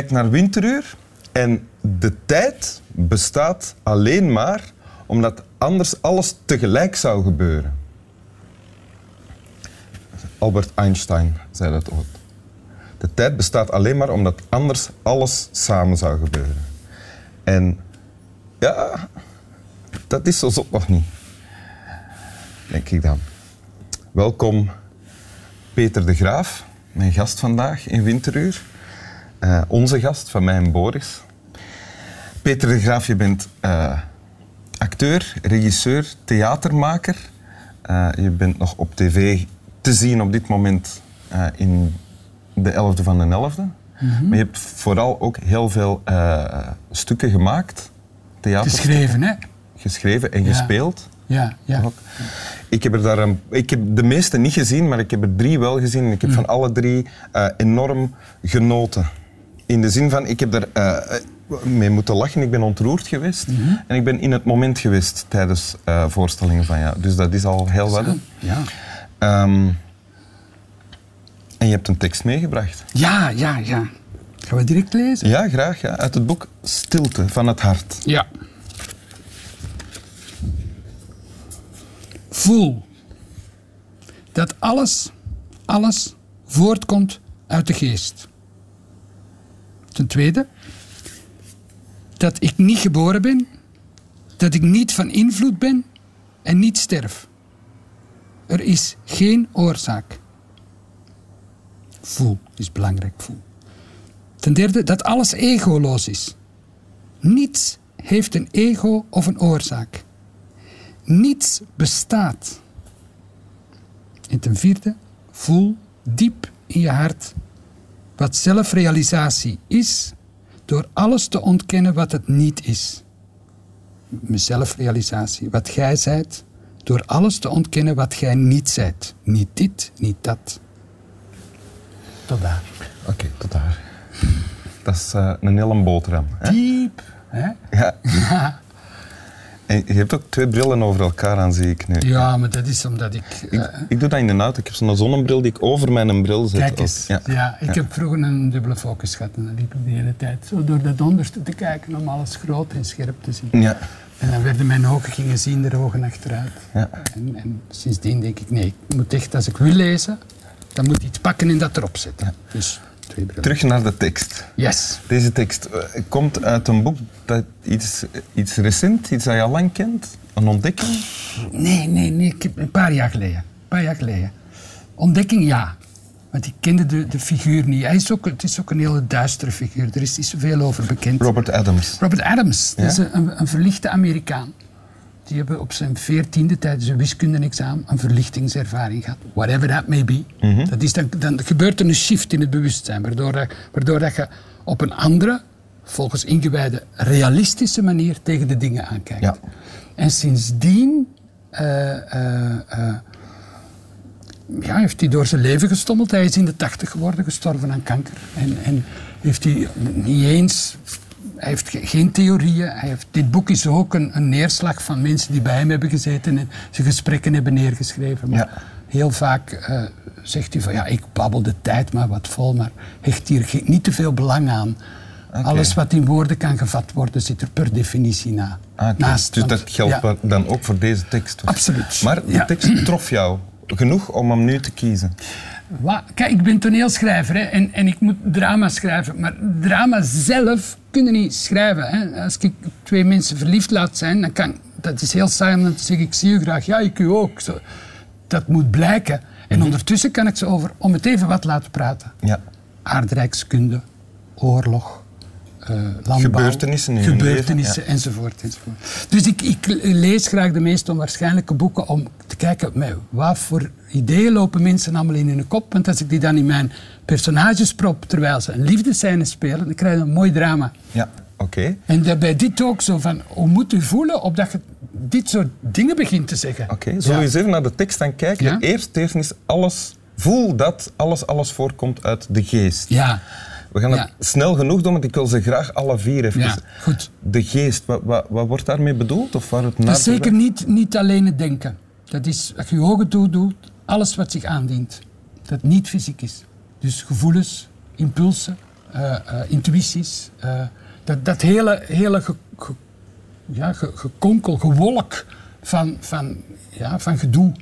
Kijkt naar Winteruur en de tijd bestaat alleen maar omdat anders alles tegelijk zou gebeuren. Albert Einstein zei dat ooit. De tijd bestaat alleen maar omdat anders alles samen zou gebeuren. En ja, dat is zo zot nog niet. Denk ik dan. Welkom Peter de Graaf, mijn gast vandaag in Winteruur. Eh, onze gast van mij en Boris. Peter de Graaf, je bent eh, acteur, regisseur, theatermaker. Eh, je bent nog op tv te zien op dit moment in de 11e van de 11e. Maar je hebt vooral ook heel veel stukken gemaakt. Geschreven, hè? Geschreven en gespeeld. Ja, ja. Ik heb, er daar een, ik heb de meeste niet gezien, maar ik heb er drie wel gezien. En ik heb van alle drie enorm genoten. In de zin van, ik heb er uh, mee moeten lachen. Ik ben ontroerd geweest. Mhm. En ik ben in het moment geweest tijdens uh, voorstellingen van ja. Dus dat is al heel wat. Ja. Um, en je hebt een tekst meegebracht. Ja, ja, ja. Gaan we direct lezen? Ja, graag. Ja. Uit het boek Stilte van het Hart. Ja. Voel dat alles, alles voortkomt uit de geest. Ten tweede, dat ik niet geboren ben, dat ik niet van invloed ben en niet sterf. Er is geen oorzaak. Voel is belangrijk, voel. Ten derde, dat alles egoloos is. Niets heeft een ego of een oorzaak. Niets bestaat. En ten vierde, voel diep in je hart wat zelfrealisatie is, door alles te ontkennen wat het niet is. Zelfrealisatie, wat jij zijt, door alles te ontkennen wat jij niet zijt. Niet dit, niet dat. Tot daar. Oké, tot daar. Dat is uh, een hele boterham. Hè? Diep. Hè? Ja. En je hebt ook twee brillen over elkaar aan, zie ik nu. Ja, maar dat is omdat ik... Ik, uh, ik doe dat in de auto. Ik heb zo'n zonnebril die ik over mijn bril zet. Kijk eens. ja. ja. ik heb vroeger een dubbele focus gehad en dan liep ik de hele tijd zo door dat onderste te kijken om alles groot en scherp te zien. Ja. En dan werden mijn ogen gingen zien, de ogen achteruit. Ja. En, en sindsdien denk ik, nee, ik moet echt, als ik wil lezen, dan moet ik iets pakken en dat erop zetten. Dus Terug naar de tekst. Yes. Deze tekst uh, komt uit een boek dat iets, iets recent, iets dat je al lang kent? Een ontdekking? Nee, nee, nee. Een paar jaar geleden. Een paar jaar geleden. Ontdekking, ja. Want ik kende de, de figuur niet. Hij is ook, het is ook een hele duistere figuur. Er is niet zoveel over bekend. Robert Adams. Robert Adams. Ja? Dat is een, een verlichte Amerikaan. Die hebben op zijn veertiende tijdens een wiskunde-examen een verlichtingservaring gehad. Whatever that may be. Mhm. dat is dan, dan gebeurt er een shift in het bewustzijn. Waardoor, dat, waardoor dat je op een andere, volgens ingewijde, realistische manier tegen de dingen aankijkt. Ja. En sindsdien uh, uh, uh, ja, heeft hij door zijn leven gestommeld. Hij is in de tachtig geworden, gestorven aan kanker. En, en heeft hij niet eens hij heeft geen theorieën. Hij heeft, dit boek is ook een, een, neerslag van mensen die bij hem hebben gezeten en zijn gesprekken hebben neergeschreven. Maar ja. heel vaak uh, zegt hij van ja, ik babbel de tijd maar wat vol, maar hecht hier niet te veel belang aan. Okay. Alles wat in woorden kan gevat worden, zit er per definitie na, okay. naast. Dus dat geldt ja. dan ook voor deze tekst? Absoluut. Maar de tekst trof jou genoeg om hem nu te kiezen? Wat? Kijk, ik ben toneelschrijver hè, en, en ik moet drama schrijven. Maar drama zelf kun je niet schrijven. Hè. Als ik twee mensen verliefd laat zijn, dan kan dat is heel saai om dan te zeggen, ik zie u graag. Ja, ik u ook. Zo, dat moet blijken. En mm -hmm. ondertussen kan ik ze over, om het even wat laten praten. Ja. Aardrijkskunde, oorlog, landbouw. Gebeurtenissen in Gebeurtenissen, leven, ja. enzovoort, enzovoort. Dus ik, ik, lees graag de meest onwaarschijnlijke boeken om te kijken met wat voor ideeën lopen mensen allemaal in hun kop. Want als ik die dan in mijn personages prop, terwijl ze een liefdescène spelen, dan krijg je een mooi drama. Ja, oké. Okay. En daarbij dit ook zo van, hoe moet u voelen opdat je dit soort dingen begint te zeggen? Oké, okay. zullen we eens even naar de tekst gaan kijken? Ja? Eerst, is alles, voel dat alles, alles voorkomt uit de geest. Ja. We gaan het snel genoeg doen, want ik wil ze graag alle vier even. Ja, goed. De geest, wat, wat, wat wordt daarmee bedoeld? Of waar het Dat is zeker niet, niet alleen het denken. Dat is, als je je ogen toe doet, alles wat zich aandient. Dat niet fysiek is. Dus gevoelens, impulsen, eh, eh, intuïties. eh, dat, dat hele, hele ge, ge- ja, ge- gekonkel, gewolk van, van, ja, van gedoe.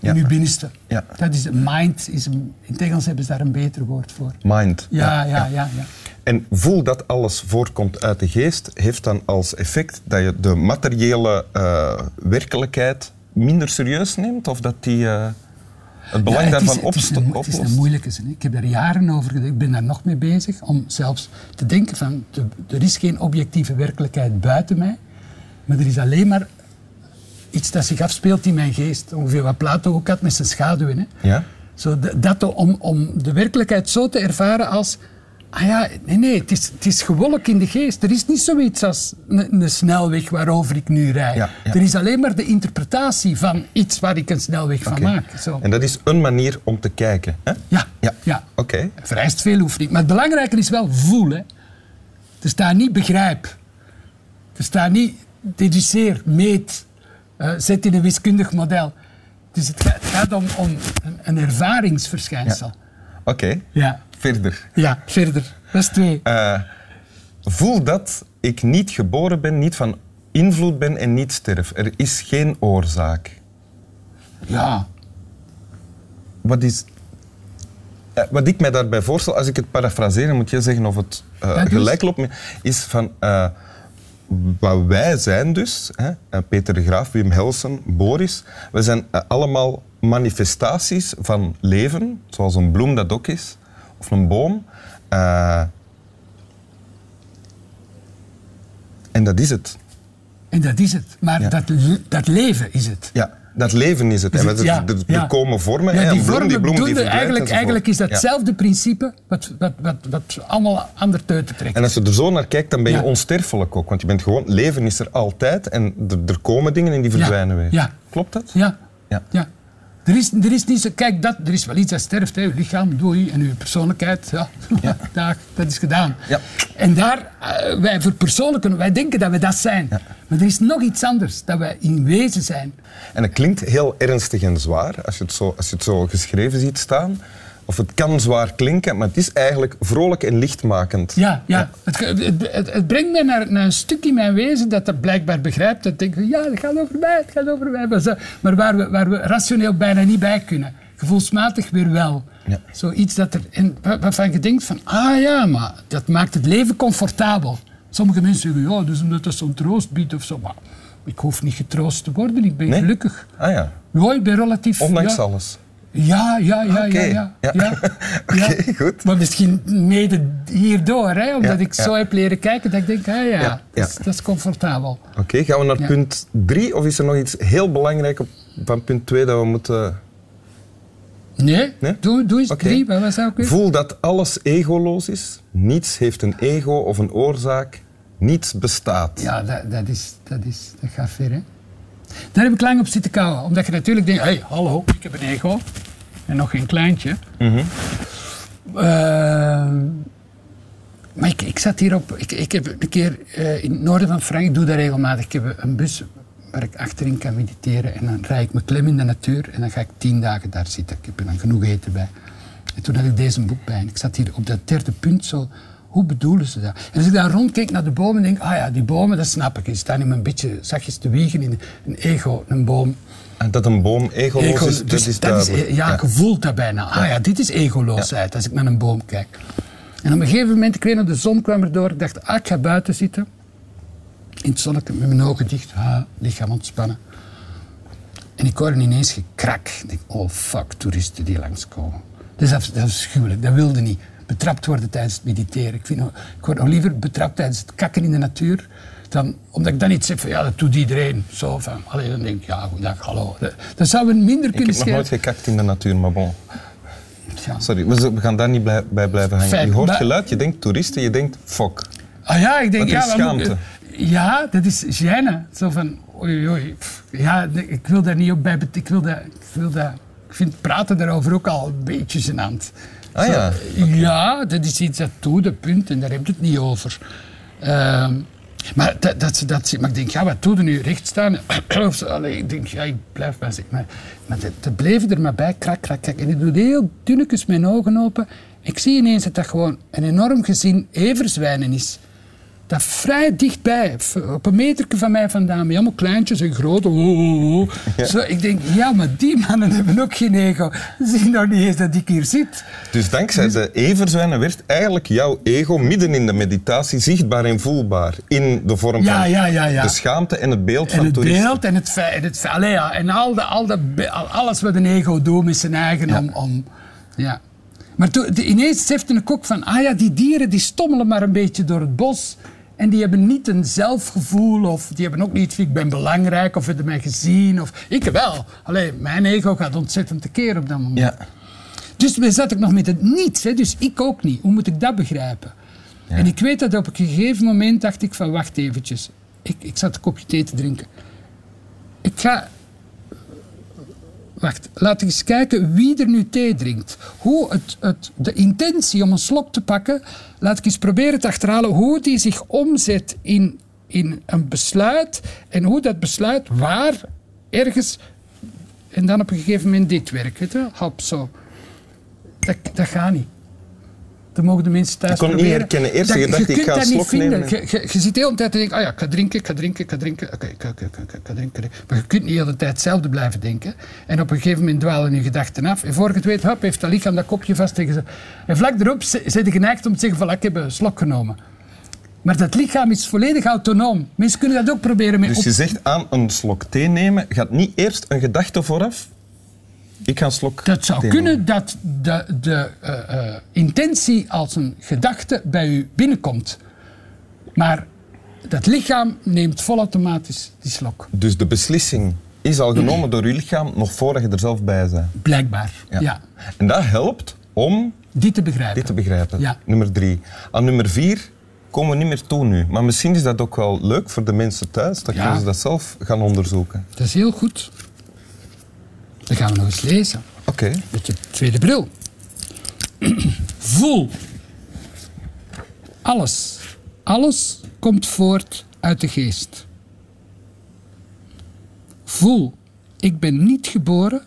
In uw binnenste. Ja. Dat is mind. Is in het Engels hebben ze daar een beter woord voor. Mind. Ja, ja, ja. ja, En voel dat alles voortkomt uit de geest, heeft dan als effect dat je de materiële eh, werkelijkheid minder serieus neemt? Of dat die eh, het belang Ja, het is- daarvan het een, het is oplost? een moeilijke zin. Ik heb daar jaren over gedacht. Ik ben daar nog mee bezig om zelfs te denken van... er is geen objectieve werkelijkheid buiten mij. Maar er is alleen maar iets dat zich afspeelt in mijn geest. Ongeveer wat Plato ook had met zijn schaduwen. Hè. Ja? Zo dat om, om de werkelijkheid zo te ervaren als... Ah ja, nee, nee, het is, het is gewolk in de geest. Er is niet zoiets als een, een snelweg waarover ik nu rijd. Ja, ja. Er is alleen maar de interpretatie van iets waar ik een snelweg van maak. Zo. En dat is een manier om te kijken. Hè? Ja, Ja. ja. Oké. vereist veel oefening. Maar het belangrijke is wel voelen. Er staat niet begrijp. Er staat niet deduceer, meet, eh, zet in een wiskundig model. Dus het gaat, om, om een, ervaringsverschijnsel. Oké. Ja. Verder. ja. verder. Dat is twee. Eh, voel dat ik niet geboren ben, niet van invloed ben en niet sterf. Er is geen oorzaak. Ja. Wat is... eh, wat ik mij daarbij voorstel, als ik het parafraseer, moet je zeggen of het doe gelijk loopt, is van wat wij zijn dus, hè, Peter de Graaf, Wim Helsen, Boris, we zijn eh, allemaal manifestaties van leven, zoals een bloem dat ook is, of een boom. Eh, en dat is het. En dat is het. Maar Ja. dat, dat leven is het. Ja, dat leven is het. En het? Ja, er, ja. komen vormen. Ja, die bloem, vormen die bloem die eigenlijk, eigenlijk is dat Ja. hetzelfde principe wat, wat, wat, wat allemaal ander teuten trekt. En als je er zo naar kijkt, dan ben je onsterfelijk ook. Want je bent gewoon, leven is er altijd en er, er komen dingen en die verdwijnen weer. Ja. Klopt dat? Ja. Ja. ja. Er is, er is niet zo... Kijk, dat, er is wel iets dat sterft. Hè. Uw lichaam, doei. En uw persoonlijkheid, ja. Dag, dat is gedaan. Ja. En daar, eh, wij verpersoonlijken, wij denken dat we dat zijn. Maar er is nog iets anders, dat wij in wezen zijn. En het klinkt heel ernstig en zwaar als je het zo, als je het zo geschreven ziet staan. Of het kan zwaar klinken, maar het is eigenlijk vrolijk en lichtmakend. Ja, ja. Het, het, het, het brengt mij naar, naar een stuk in mijn wezen dat dat blijkbaar begrijpt. Dat ik denk, ja, het gaat over mij, het gaat over mij. Maar, waar, we, waar we rationeel bijna niet bij kunnen. Gevoelsmatig weer wel. Ja. Zoiets dat er, en wa- waarvan je denkt van, ah ja, maar dat maakt het leven comfortabel. Sommige mensen zeggen, ja, dus omdat dat zo'n troost biedt of zo. Maar ik hoef niet getroost te worden, ik ben Nee? gelukkig. Ah ja, Ja, ik ben relatief... ondanks ja, alles. Ja, ja, ja, ja, ja. Ja. ja. Oké, goed. Maar misschien mede hierdoor, hè, omdat ik zo heb leren kijken, dat ik denk, ah ja, Dat, is, ja. dat is comfortabel. Oké, gaan we naar punt drie? Of is er nog iets heel belangrijk op, van punt twee dat we moeten... Nee, Nee? Doe, doe eens drie, wat ook weer? Voel dat alles egoloos is. Niets heeft een ego of een oorzaak. Niets bestaat. Ja, dat, dat, is, dat, is, dat gaat ver, hè. Daar heb ik lang op zitten kouwen. Omdat je natuurlijk denkt, hé, hey, hallo, ik heb een ego. En nog geen kleintje. Mhm. Ehm, maar ik, ik zat hier op... Ik, ik heb een keer eh, in het noorden van Frankrijk, ik doe dat regelmatig. Ik heb een bus waar ik achterin kan mediteren. En dan rijd ik me klem in de natuur. En dan ga ik tien dagen daar zitten. Ik heb er dan genoeg eten bij. En toen had ik deze boek bij. En ik zat hier op dat derde punt zo... Hoe bedoelen ze dat? En als ik daar rondkeek naar de bomen en denk... Ah ja, die bomen, dat snap ik. Die staan in een beetje zachtjes te wiegen in een ego, een boom. En dat een boom egoloos Ego, is, dus dat is dat is, duidelijk. ja, je voelt dat bijna. Ah ja, dit is egoloosheid als ik naar een boom kijk. En op een gegeven moment, ik weet nog, de zon kwam erdoor. Ik dacht, ah, ik ga buiten zitten. In het zonnetje, met mijn ogen dicht. Ah, lichaam ontspannen. En ik hoorde ineens gekrak. Ik denk, oh fuck, toeristen die langskomen. Dat is, af- dat is afschuwelijk, dat wilde niet. Betrapt worden tijdens het mediteren. Ik, vind, ik word nog liever betrapt tijdens het kakken in de natuur. Dan, omdat ik dan niet zeg van, ja, dat doet iedereen. Zo van, allee, dan denk ik, ja, goedendag, hallo. Dat, dat zou men minder Ik kunnen heb nog nooit gekakt in de natuur, maar bon. Ja. Sorry, we we gaan daar niet bij blijven hangen. Je hoort geluid, je denkt toeristen, je denkt fok. Ah ja, ik denk, ja, is schaamte? ja, dat is gêne. Zo van, oei, oei. pff, Ja, ik wil daar niet op bij... Ik, wil dat, ik, wil dat, ik vind praten daarover ook al een beetje gênant. Ah ja, dat is iets dat doet, dat punt, en daar heb je het niet over. Ehm, Maar, dat, dat, dat, ik denk, ja, wat doe nu? Recht staan? Ik denk, ja, ik blijf maar zitten. Maar, de, de bleven er maar bij, krak, krak, krak. En ik doe heel dunnetjes mijn ogen open. Ik zie ineens dat dat gewoon een enorm gezin everzwijnen is. Dat vrij dichtbij, op een meterke van mij vandaan, met allemaal kleintjes en grote. oh, oh, oh. Zo, ik denk, ja, maar die mannen hebben ook geen ego. Ze zien nog niet eens dat ik hier zit. Dus dankzij de everzwijnen werd eigenlijk jouw ego midden in de meditatie zichtbaar en voelbaar. In de vorm Ja, van ja, de schaamte en het beeld En van het toeristen. beeld en het feit. En, het, allee, ja, en al de, al de, alles wat een ego doet met zijn eigen om, om. Ja. Maar toen, ineens besefte ik ook van, ah ja, die dieren die stommelen maar een beetje door het bos. En die hebben niet een zelfgevoel of die hebben ook niet van ik ben belangrijk of hebben mij gezien. Of, ik wel. Alleen mijn ego gaat ontzettend tekeer op dat moment. Ja. Dus we zat ik nog met het niets, hè, dus ik ook niet. Hoe moet ik dat begrijpen? En ik weet dat op een gegeven moment dacht ik van wacht eventjes. Ik, ik zat een kopje thee te drinken. Ik ga... Wacht, laat ik eens kijken wie er nu thee drinkt. Hoe het, het, de intentie om een slok te pakken, laat ik eens proberen te achterhalen hoe die zich omzet in, in een besluit en hoe dat besluit waar ergens en dan op een gegeven moment dit werk. Weet je? wel? Hop, zo. Dat, dat gaat niet. Dat mogen de mensen thuis Je kon het niet proberen. herkennen. Eerst Dat- je dacht, ik kunt ga een dat niet slok vinden. nemen. Je, je, je zit de hele tijd te denken, oh ja, ik ga drinken, ik ga drinken, ik ga drinken. Oké, ik ga, ik ga- ik ga- ik ga drinken. Maar je kunt niet de hele tijd hetzelfde blijven denken. En op een gegeven moment dwalen je gedachten af. En voor je het weet, hop, heeft dat lichaam dat kopje vast tegen ze. En vlak erop zit je geneigd om te zeggen, van, ik heb een slok genomen. Maar dat lichaam is volledig autonoom. Mensen kunnen dat ook proberen met Dus op- je zegt aan een slok thee nemen, gaat niet eerst een gedachte vooraf? Ik ga een slok Dat zou kunnen dat de, de eh, eh, intentie als een gedachte bij u binnenkomt. Maar dat lichaam neemt volautomatisch die slok. Dus de beslissing is al genomen door je lichaam nog voordat je er zelf bij bent. Blijkbaar. Ja. En dat helpt om Die te begrijpen. dit te begrijpen. Ja. Nummer drie. Aan nummer vier komen we niet meer toe nu. Maar misschien is dat ook wel leuk voor de mensen thuis. Dat Ja. ze dat zelf gaan onderzoeken. Dat is heel goed. Dan gaan we nog eens lezen. Oké. Met je tweede bril. Voel. Alles. Alles komt voort uit de geest. Voel. Ik ben niet geboren.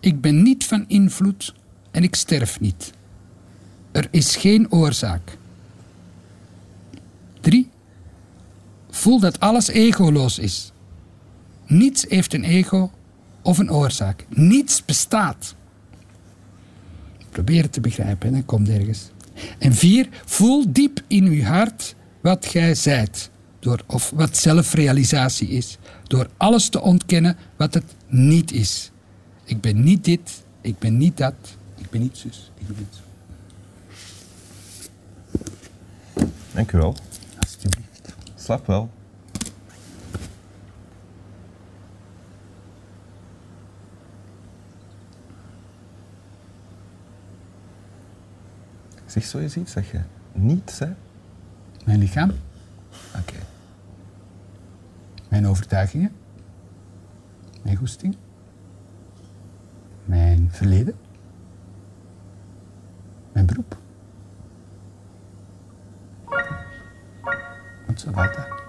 Ik ben niet van invloed. En ik sterf niet. Er is geen oorzaak. 3. Voel dat alles egoloos is. Niets heeft een ego of een oorzaak. Niets bestaat. Probeer het te begrijpen, dan komt ergens. En vier, voel diep in uw hart wat gij zijt. Door, of wat zelfrealisatie is. Door alles te ontkennen wat het niet is. Ik ben niet dit, ik ben niet dat, ik ben niet zus, ik ben niet zo. Dank u wel. Alsjeblieft. Slap wel. Zeg zo iets dat je niets zei. Mijn lichaam. Oké. Okay. Mijn overtuigingen. Mijn goesting. Mijn verleden. Mijn beroep. Wat zo wat dat.